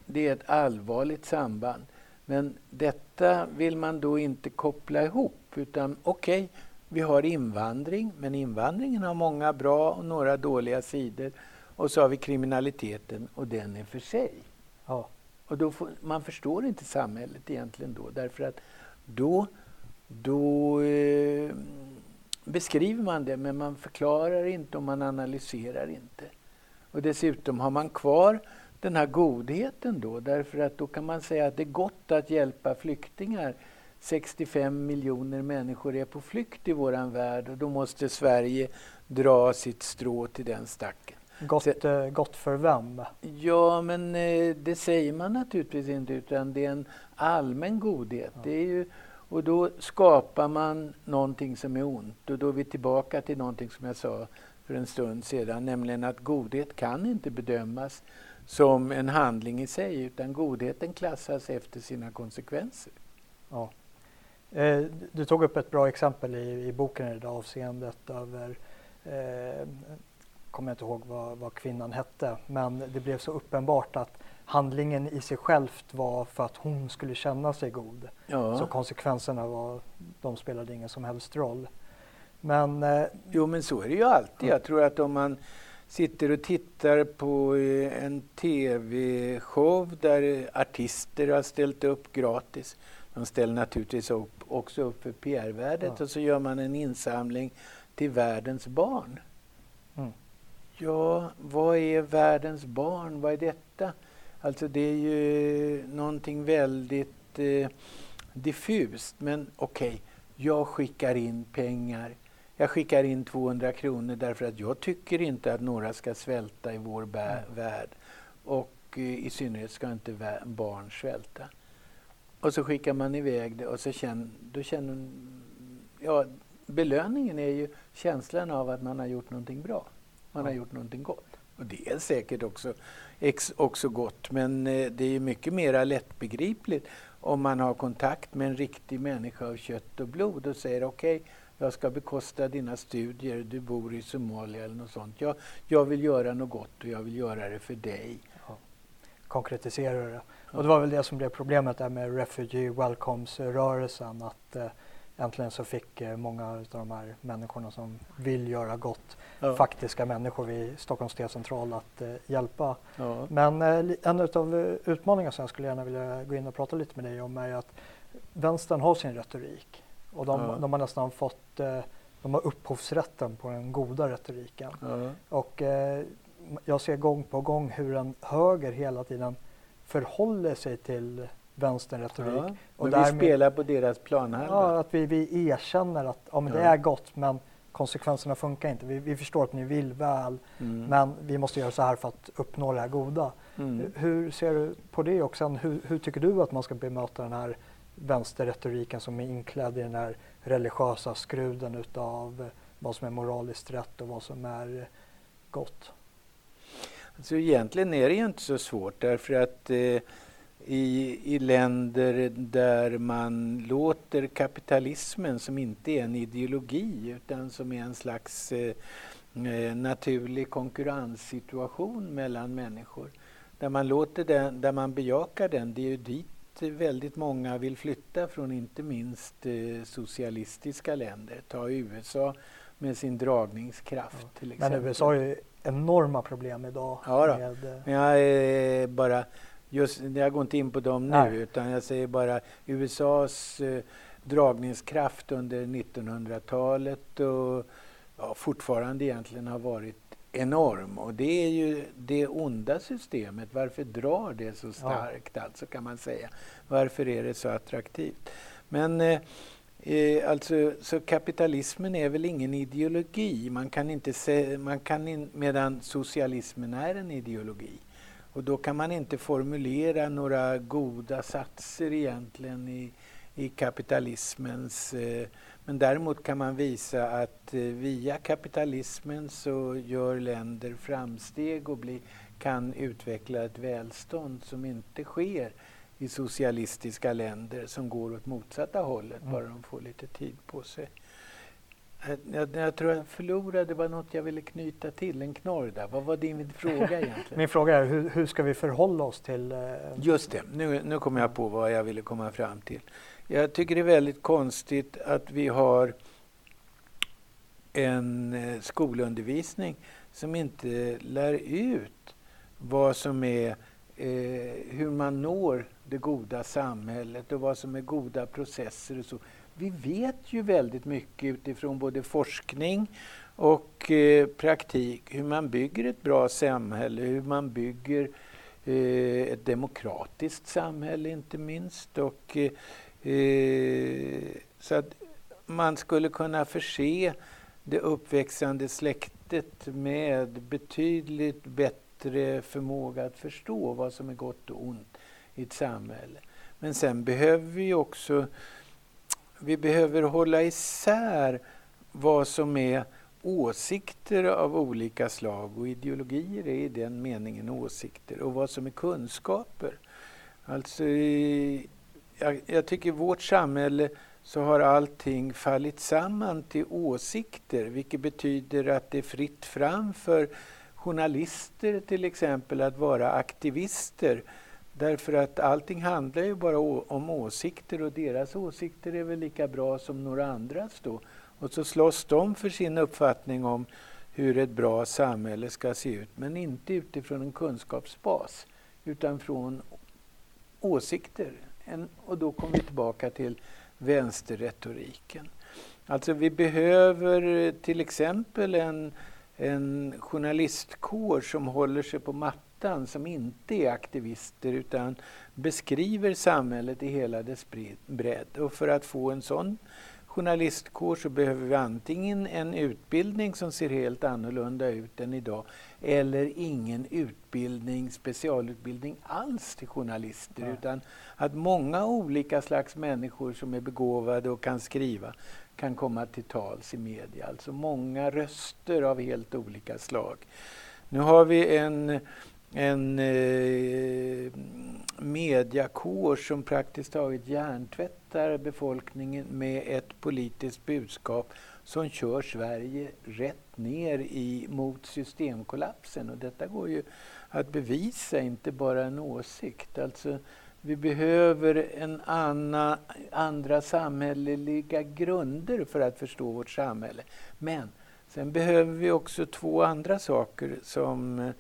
Speaker 2: det är ett allvarligt samband. Men detta vill man då inte koppla ihop utan okej, okay, vi har invandring, men invandringen har många bra och några dåliga sidor. Och så har vi kriminaliteten och den är för sig. Ja. Och då får, man förstår inte samhället egentligen då därför att då, då eh, beskriver man det men man förklarar inte och man analyserar inte. Och dessutom har man kvar den här godheten då därför att då kan man säga att det är gott att hjälpa flyktingar 65 miljoner människor är på flykt i vår värld och då måste Sverige dra sitt strå till den stacken.
Speaker 1: Gott, Så, eh, gott för vem?
Speaker 2: Ja, men eh, det säger man naturligtvis inte utan det är en allmän godhet. Ja. Det är ju, och då skapar man någonting som är ont och då är vi tillbaka till någonting som jag sa för en stund sedan, nämligen att godhet kan inte bedömas som en handling i sig utan godheten klassas efter sina konsekvenser.
Speaker 1: Ja. Eh, du tog upp ett bra exempel i, i boken i det avseendet över, eh, kommer jag inte ihåg vad, vad, kvinnan hette, men det blev så uppenbart att handlingen i sig självt var för att hon skulle känna sig god. Ja. Så konsekvenserna var, de spelade ingen som helst roll.
Speaker 2: Men, eh, jo men så är det ju alltid. Jag tror att om man sitter och tittar på eh, en tv-show där artister har ställt upp gratis de ställer naturligtvis upp, också upp för PR-värdet ja. och så gör man en insamling till världens barn. Mm. Ja, vad är världens barn? Vad är detta? Alltså det är ju någonting väldigt eh, diffust. Men okej, okay, jag skickar in pengar. Jag skickar in 200 kronor därför att jag tycker inte att några ska svälta i vår mm. värld. Och eh, i synnerhet ska inte barn svälta. Och så skickar man iväg det och så känner, då känner ja, belöningen är ju känslan av att man har gjort någonting bra. Man har gjort någonting gott. Och det är säkert också, också gott men eh, det är mycket mer lättbegripligt om man har kontakt med en riktig människa av kött och blod och säger okej, okay, jag ska bekosta dina studier, du bor i Somalia eller något sånt. Jag, jag vill göra något gott och jag vill göra det för dig. Ja.
Speaker 1: Konkretisera det. Och det var väl det som blev problemet där med Refugee Welcomes-rörelsen att eh, äntligen så fick eh, många av de här människorna som vill göra gott, ja. faktiska människor vid Stockholms T-central att eh, hjälpa. Ja. Men eh, en av utmaningarna som jag skulle gärna vilja gå in och prata lite med dig om är att vänstern har sin retorik och de, ja. de har nästan fått de har upphovsrätten på den goda retoriken. Och jag ser gång på gång hur en höger hela tiden förhåller sig till vänsterretorik. Ja,
Speaker 2: och därmed, vi spelar på deras planhalva.
Speaker 1: Ja, att vi, vi erkänner att ja, men ja. det är gott men konsekvenserna funkar inte. Vi, vi förstår att ni vill väl mm. men vi måste göra så här för att uppnå det här goda. Mm. Hur ser du på det och sen hur, hur, tycker du att man ska bemöta den här vänsterretoriken som är inklädd i den här religiösa skruden utav vad som är moraliskt rätt och vad som är gott?
Speaker 2: Alltså egentligen är det ju inte så svårt därför att eh, i, i länder där man låter kapitalismen, som inte är en ideologi utan som är en slags eh, eh naturlig konkurrenssituation mellan människor, där man låter den, där man bejakar den, det är ju dit väldigt många vill flytta från inte minst eh, socialistiska länder. Ta USA med sin dragningskraft ja. till exempel.
Speaker 1: Men USA har ju enorma problem idag.
Speaker 2: Ja, då. Med, eh, men jag är bara, just, jag går inte in på dem nu Nej. utan jag säger bara USAs eh, dragningskraft under 1900-talet och ja, fortfarande egentligen har varit enorm. Och det är ju det onda systemet. Varför drar det så starkt ja. alltså kan man säga. Varför är det så attraktivt? Men eh, eh, alltså, så kapitalismen är väl ingen ideologi. Man kan inte se, man kan in, medan socialismen är en ideologi. Och då kan man inte formulera några goda satser egentligen i, i kapitalismens eh, men däremot kan man visa att eh, via kapitalismen så gör länder framsteg och bli, kan utveckla ett välstånd som inte sker i socialistiska länder som går åt motsatta hållet, mm. bara de får lite tid på sig. Jag, jag, tror jag förlorade, var något jag ville knyta till, en knorr där. Vad var din fråga egentligen?
Speaker 1: Min fråga är, hur, hur ska vi förhålla oss till... Eh...
Speaker 2: Just det, nu, nu kommer jag på vad jag ville komma fram till. Jag tycker det är väldigt konstigt att vi har en eh, skolundervisning som inte lär ut vad som är eh, hur man når det goda samhället och vad som är goda processer och så. Vi vet ju väldigt mycket utifrån både forskning och eh, praktik hur man bygger ett bra samhälle, hur man bygger eh, ett demokratiskt samhälle inte minst och eh, eh, så att man skulle kunna förse det uppväxande släktet med betydligt bättre förmåga att förstå vad som är gott och ont i ett samhälle. Men sen behöver vi också vi behöver hålla isär vad som är åsikter av olika slag och ideologier är i den meningen åsikter och vad som är kunskaper. Alltså jag, jag tycker i vårt samhälle så har allting fallit samman till åsikter vilket betyder att det är fritt fram för journalister till exempel att vara aktivister. Därför att allting handlar ju bara om åsikter och deras åsikter är väl lika bra som några andras då. Och så slåss de för sin uppfattning om hur ett bra samhälle ska se ut men inte utifrån en kunskapsbas utan från åsikter. En, och då kommer vi tillbaka till vänsterretoriken. Alltså vi behöver till exempel en, en journalistkår som håller sig på mattan, som inte är aktivister utan beskriver samhället i hela dess bredd. Och för att få en sån journalistkår så behöver vi antingen en utbildning som ser helt annorlunda ut än idag eller ingen utbildning, specialutbildning alls till journalister ja. utan att många olika slags människor som är begåvade och kan skriva kan komma till tals i media. Alltså många röster av helt olika slag. Nu har vi en en eh, mediakår som praktiskt taget hjärntvättar befolkningen med ett politiskt budskap som kör Sverige rätt ner i, mot systemkollapsen. Och detta går ju att bevisa, inte bara en åsikt. Alltså, vi behöver en anna, andra samhälleliga grunder för att förstå vårt samhälle. Men sen behöver vi också två andra saker som eh,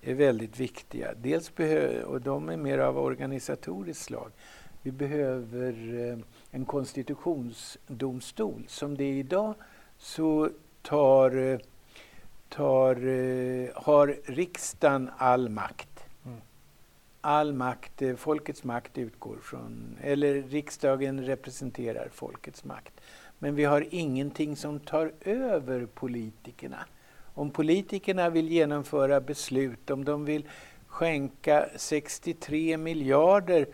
Speaker 2: är väldigt viktiga. Dels och de är mer av organisatoriskt slag. Vi behöver eh, en konstitutionsdomstol. Som det är idag så tar, eh, tar, har riksdagen all makt. All makt, eh, folkets makt utgår från, eller riksdagen representerar folkets makt. Men vi har ingenting som tar över politikerna. Om politikerna vill genomföra beslut, om de vill skänka 63 miljarder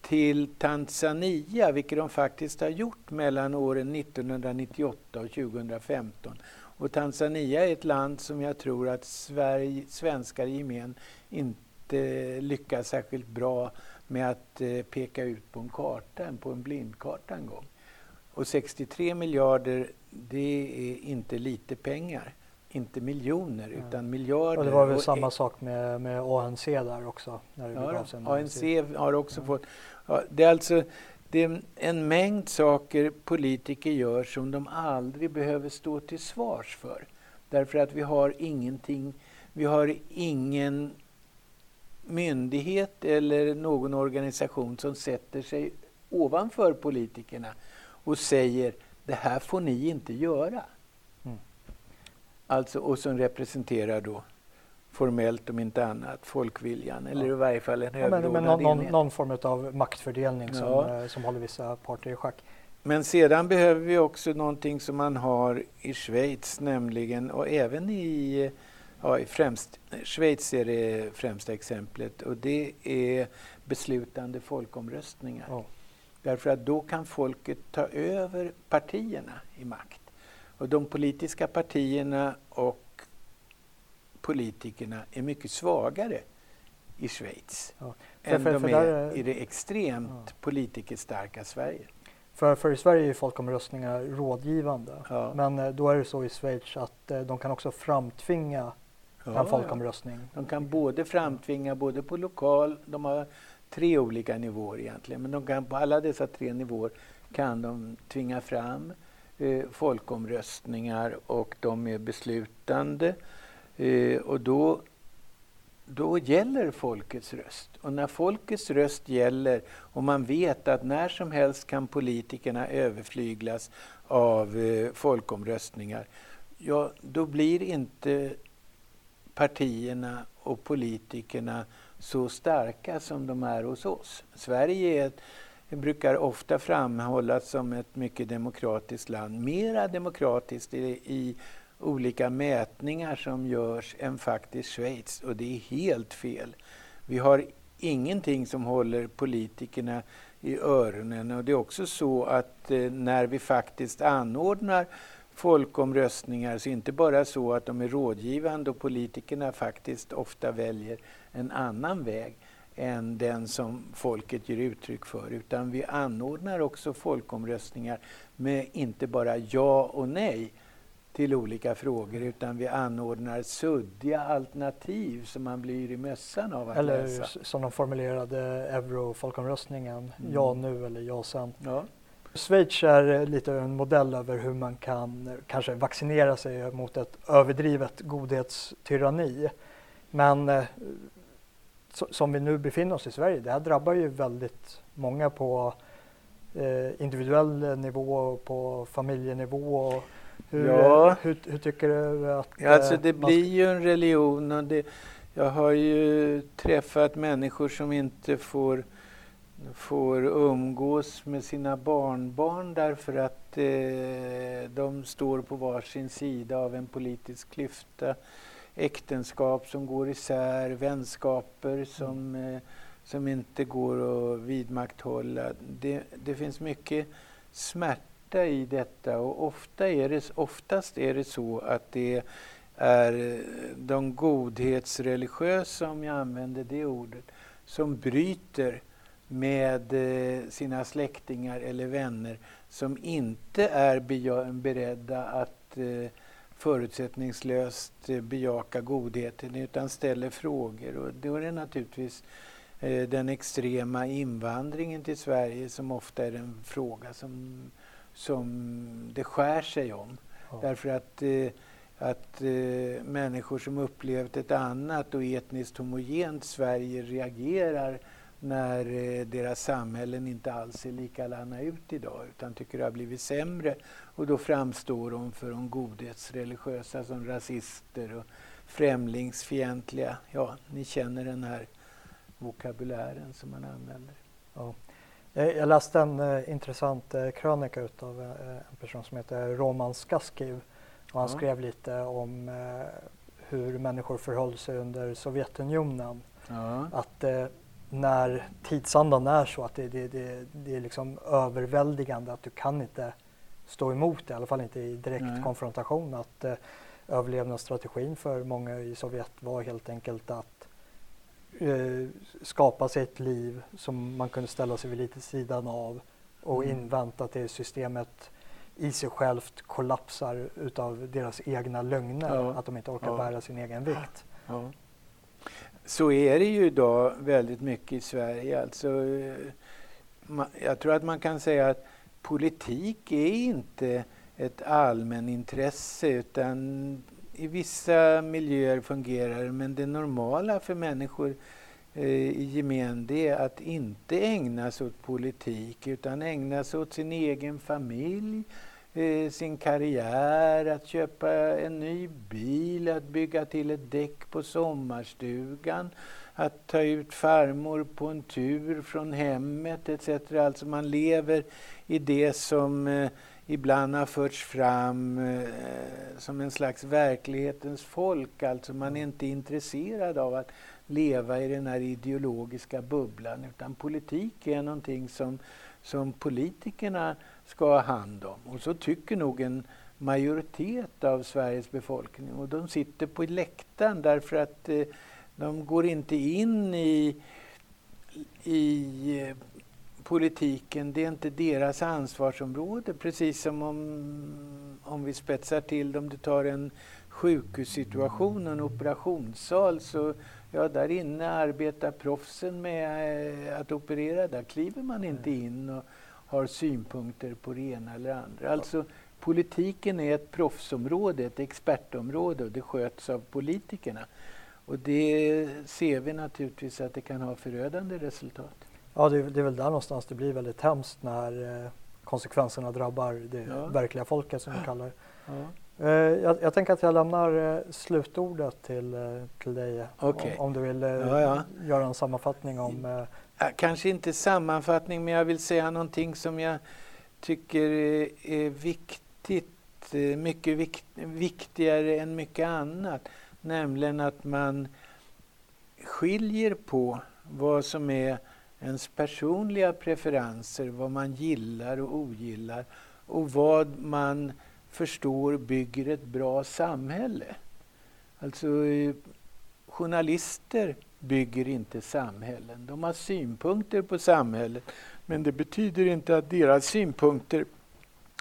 Speaker 2: till Tanzania, vilket de faktiskt har gjort mellan åren 1998 och 2015. Och Tanzania är ett land som jag tror att Sverige, svenskar i gemen inte lyckas särskilt bra med att eh, peka ut på en karta, på en blindkarta en gång. Och 63 miljarder, det är inte lite pengar. inte miljoner ja. utan miljarder.
Speaker 1: Och det var väl och samma sak med, med ANC där också? När det
Speaker 2: ja, ANC har också ja. fått... Ja, det är alltså det är en mängd saker politiker gör som de aldrig behöver stå till svars för. Därför att vi har ingenting, vi har ingen myndighet eller någon organisation som sätter sig ovanför politikerna och säger det här får ni inte göra. Mm. Alltså, och som representerar då formellt om inte annat folkviljan eller ja. i varje fall en ja, men, men
Speaker 1: någon, någon, någon, form av maktfördelning som, ja. Eh, som håller vissa parter i schack.
Speaker 2: Men sedan behöver vi också någonting som man har i Schweiz nämligen och även i Ja, främst, Schweiz är det främsta exemplet och det är beslutande folkomröstningar. Oh. Därför att då kan folket ta över partierna i makt. Och de politiska partierna och politikerna är mycket svagare i Schweiz ja. än för, för, de är, är i det extremt ja. politikerstarka Sverige.
Speaker 1: För, för i Sverige är folkomröstningar rådgivande. Ja. Men eh, då är det så i Schweiz att eh, de kan också framtvinga ja, en folkomröstning.
Speaker 2: De kan både framtvinga, både på lokal, de har tre olika nivåer egentligen, men de kan, på alla dessa tre nivåer kan de tvinga fram eh, folkomröstningar och de är beslutande. Eh, och då, då gäller folkets röst. Och när folkets röst gäller och man vet att när som helst kan politikerna överflyglas av eh, folkomröstningar, ja, då blir inte partierna och politikerna så starka som de är hos oss. Sverige är ett, brukar ofta framhållas som ett mycket demokratiskt land. Mera demokratiskt i, i olika mätningar som görs än faktiskt Schweiz och det är helt fel. Vi har ingenting som håller politikerna i öronen och det är också så att eh, när vi faktiskt anordnar folkomröstningar så inte bara så att de är rådgivande och politikerna faktiskt ofta väljer en annan väg än den som folket ger uttryck för. Utan vi anordnar också folkomröstningar med inte bara ja och nej till olika frågor utan vi anordnar suddiga alternativ som man blir i mössan av att
Speaker 1: eller
Speaker 2: läsa.
Speaker 1: Eller som de formulerade eurofolkomröstningen, mm. ja nu eller ja sen. Ja. Schweiz är lite en modell över hur man kan kanske vaccinera sig mot ett överdrivet godhetstyranni. Men eh, som vi nu befinner oss i Sverige, det här drabbar ju väldigt många på eh, individuell nivå och på familjenivå. Hur, ja. hur, hur, tycker du att...
Speaker 2: Ja, alltså det blir ju en religion och det, jag har ju träffat människor som inte får får umgås med sina barnbarn därför att eh, de står på varsin sida av en politisk klyfta. Äktenskap som går isär, vänskaper som, mm. eh, som inte går att vidmakthålla. Det, det finns mycket smärta i detta och ofta är det, oftast är det så att det är de godhetsreligiösa, om jag använder det ordet, som bryter med eh, sina släktingar eller vänner som inte är beredda att eh, förutsättningslöst eh, bejaka godheten utan ställer frågor. Och då är det naturligtvis den extrema invandringen till Sverige som ofta är en fråga som, som det skär sig om. Ja. Därför att, att människor som upplevt ett annat och etniskt homogent Sverige reagerar när eh, deras samhällen inte alls ser likadana ut idag utan tycker det har blivit sämre. Och då framstår de för de godhetsreligiösa som rasister och främlingsfientliga. Ja, ni känner den här vokabulären som man använder. Ja.
Speaker 1: Jag läste en uh, intressant uh, krönika av uh, en person som heter Roman Skaskiv och han ja. skrev lite om hur människor förhöll sig under Sovjetunionen. Ja. Att när tidsandan är så att det, det, det, det är liksom överväldigande att du kan inte stå emot det, i alla fall inte i direkt Nej. konfrontation. Att eh, överlevnadsstrategin för många i Sovjet var helt enkelt att eh, skapa sig ett liv som man kunde ställa sig vid lite sidan av och mm. invänta till systemet i sig självt kollapsar utav deras egna lögner,
Speaker 2: Ja.
Speaker 1: att de inte orkar
Speaker 2: Ja.
Speaker 1: bära sin egen vikt.
Speaker 2: Ja. Så är det ju idag väldigt mycket i Sverige. Alltså, jag tror att man kan säga att politik är inte ett allmänintresse utan i vissa miljöer fungerar det men det normala för människor eh, i gemen det är att inte ägna sig åt politik utan ägna sig åt sin egen familj, eh, sin karriär, att köpa en ny bil, att bygga till ett däck på sommarstugan, att ta ut farmor på en tur från hemmet etc. Alltså man lever i det som eh, ibland har förts fram eh, som en slags verklighetens folk. Alltså man är inte intresserad av att leva i den här ideologiska bubblan utan politik är någonting som, som politikerna ska ha hand om. Och så tycker nog en majoritet av Sveriges befolkning. Och de sitter på läktaren därför att eh, de går inte in i, i eh, politiken. Det är inte deras ansvarsområde. Precis som om, om vi spetsar till om du tar en sjukhussituation en operationssal så ja, där inne arbetar proffsen med eh, att operera. Där kliver man inte in och har synpunkter på det ena eller andra. Alltså politiken är ett proffsområde, ett expertområde och det sköts av politikerna. Och det ser vi naturligtvis att det kan ha förödande resultat.
Speaker 1: Ja, det, är- det är väl där någonstans det blir väldigt hemskt när eh, konsekvenserna drabbar det
Speaker 2: Ja.
Speaker 1: verkliga folket som vi kallar det.
Speaker 2: Ja.
Speaker 1: Eh, jag, jag tänker att jag lämnar eh, slutordet till, eh, till dig.
Speaker 2: Okej.
Speaker 1: Om, om du vill
Speaker 2: Ja, ja.
Speaker 1: göra en sammanfattning om
Speaker 2: Kanske inte sammanfattning, men jag vill säga någonting som jag tycker är viktigt, eh, mycket vikt, viktigare än mycket annat. Nämligen att man skiljer på vad som är ens personliga preferenser, vad man gillar och ogillar och vad man förstår bygger ett bra samhälle. Alltså eh, journalister bygger inte samhällen. De har synpunkter på samhället men det betyder inte att deras synpunkter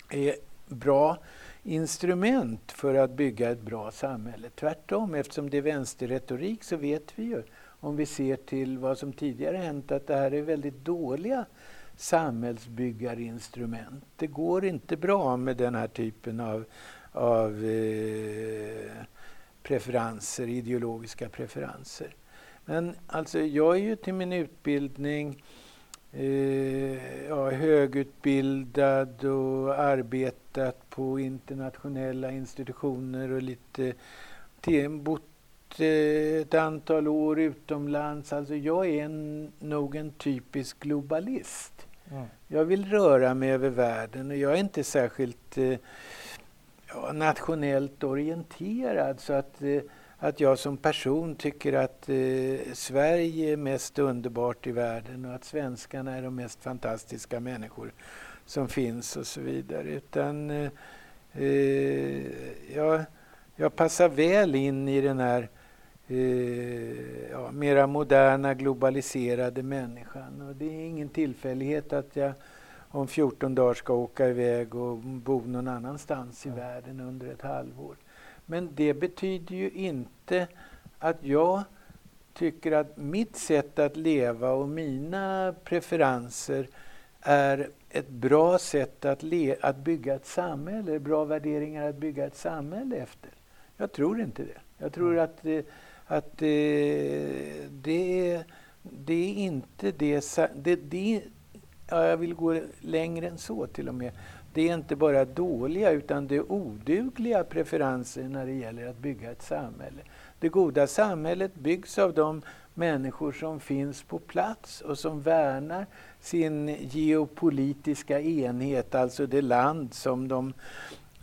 Speaker 2: är bra instrument för att bygga ett bra samhälle. Tvärtom, eftersom det är vänsterretorik så vet vi ju om vi ser till vad som tidigare hänt att det här är väldigt dåliga samhällsbyggarinstrument. Det går inte bra med den här typen av, av eh, preferenser, ideologiska preferenser. Men alltså jag är ju till min utbildning eh, ja, högutbildad och arbetat på internationella institutioner och lite till, bott eh, ett antal år utomlands. Alltså jag är en, nog en typisk globalist.
Speaker 1: mm.
Speaker 2: Jag vill röra mig över världen och jag är inte särskilt eh, ja, nationellt orienterad så att, eh, att jag som person tycker att eh, Sverige är mest underbart i världen och att svenskarna är de mest fantastiska människor som finns och så vidare. Utan eh, eh, jag, jag passar väl in i den här eh, ja, mera moderna globaliserade människan. Och det är ingen tillfällighet att jag om 14 dagar ska åka iväg och bo någon annanstans i världen under ett halvår. Men det betyder ju inte att jag tycker att mitt sätt att leva och mina preferenser är ett bra sätt att, le- att bygga ett samhälle, bra värderingar att bygga ett samhälle efter. Jag tror inte det. Jag tror
Speaker 1: Mm.
Speaker 2: att, att eh, det, är, det är inte det, det, det ja, jag vill gå längre än så till och med. Det är inte bara dåliga utan det är odugliga preferenser när det gäller att bygga ett samhälle. Det goda samhället byggs av de människor som finns på plats och som värnar sin geopolitiska enhet, alltså det land som de,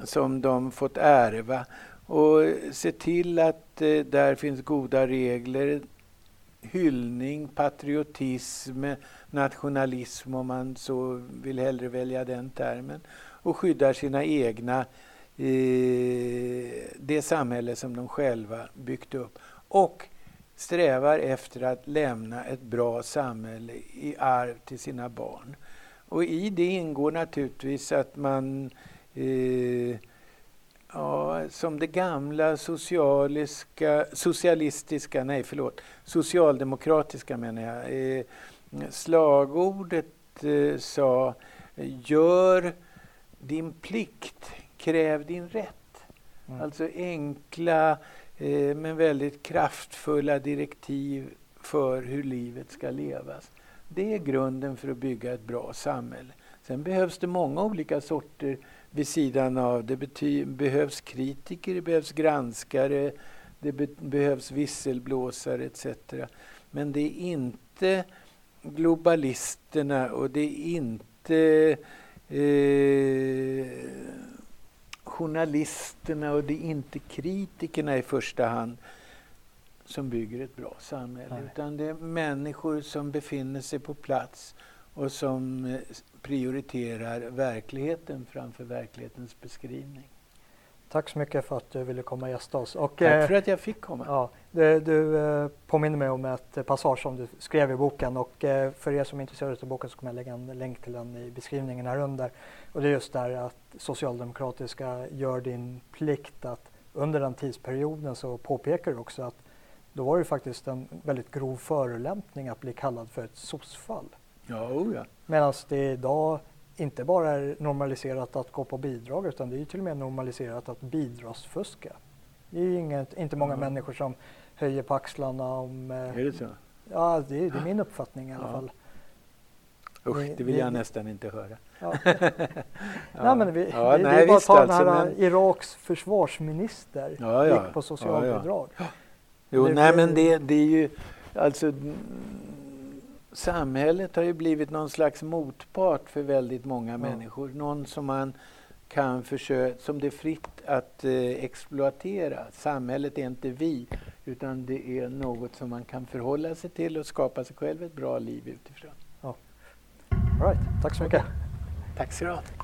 Speaker 2: som de fått ärva. Och se till att eh, där finns goda regler, hyllning, patriotism, nationalism om man så vill hellre välja den termen och skyddar sina egna, eh, det samhälle som de själva byggt upp. Och strävar efter att lämna ett bra samhälle i arv till sina barn. Och i det ingår naturligtvis att man eh, ja, som det gamla socialiska, socialistiska, nej förlåt, socialdemokratiska menar jag. Eh, slagordet eh, sa gör din plikt, kräv din rätt. Mm. Alltså enkla eh, men väldigt kraftfulla direktiv för hur livet ska levas. Det är grunden för att bygga ett bra samhälle. Sen behövs det många olika sorter vid sidan av. Det behövs kritiker, det behövs granskare, det be behövs visselblåsare etc. Men det är inte globalisterna och det är inte eh, journalisterna och det är inte kritikerna i första hand som bygger ett bra samhälle. Nej. Utan det är människor som befinner sig på plats och som eh, prioriterar verkligheten framför verklighetens beskrivning.
Speaker 1: Tack så mycket för att du ville komma och gästa oss.
Speaker 2: Och, Tack för att jag fick komma.
Speaker 1: Ja, du, du eh, påminner mig om ett passage som du skrev i boken och eh, för er som är intresserade av boken så kommer jag lägga en länk till den i beskrivningen här under. Och det är just där att Socialdemokratiska gör din plikt att under den tidsperioden så påpekar du också att då var det faktiskt en väldigt grov förolämpning att bli kallad för ett sossfall.
Speaker 2: Ja, oh ja.
Speaker 1: Medan det idag inte bara är normaliserat att gå på bidrag utan det är till och med normaliserat att bidragsfuska. Det är inget, inte många mm. människor som höjer på axlarna om...
Speaker 2: Eh, är det så?
Speaker 1: Ja, det är, det är min uppfattning i alla ja. fall.
Speaker 2: Usch, det vill jag nästan inte höra.
Speaker 1: Ja. nej, men vi, ja, det, nej, det är bara att ta alltså, den här men... Iraks försvarsminister ja, gick på socialbidrag.
Speaker 2: Jo, det, nej men det, det är ju alltså samhället har ju blivit någon slags motpart för väldigt många ja. människor. Någon som man kan försöka, som det är fritt att eh, exploatera. Samhället är inte vi, utan det är något som man kan förhålla sig till och skapa sig själv ett bra liv utifrån. Ja.
Speaker 1: All right. Tack så mycket.
Speaker 2: Tack så du.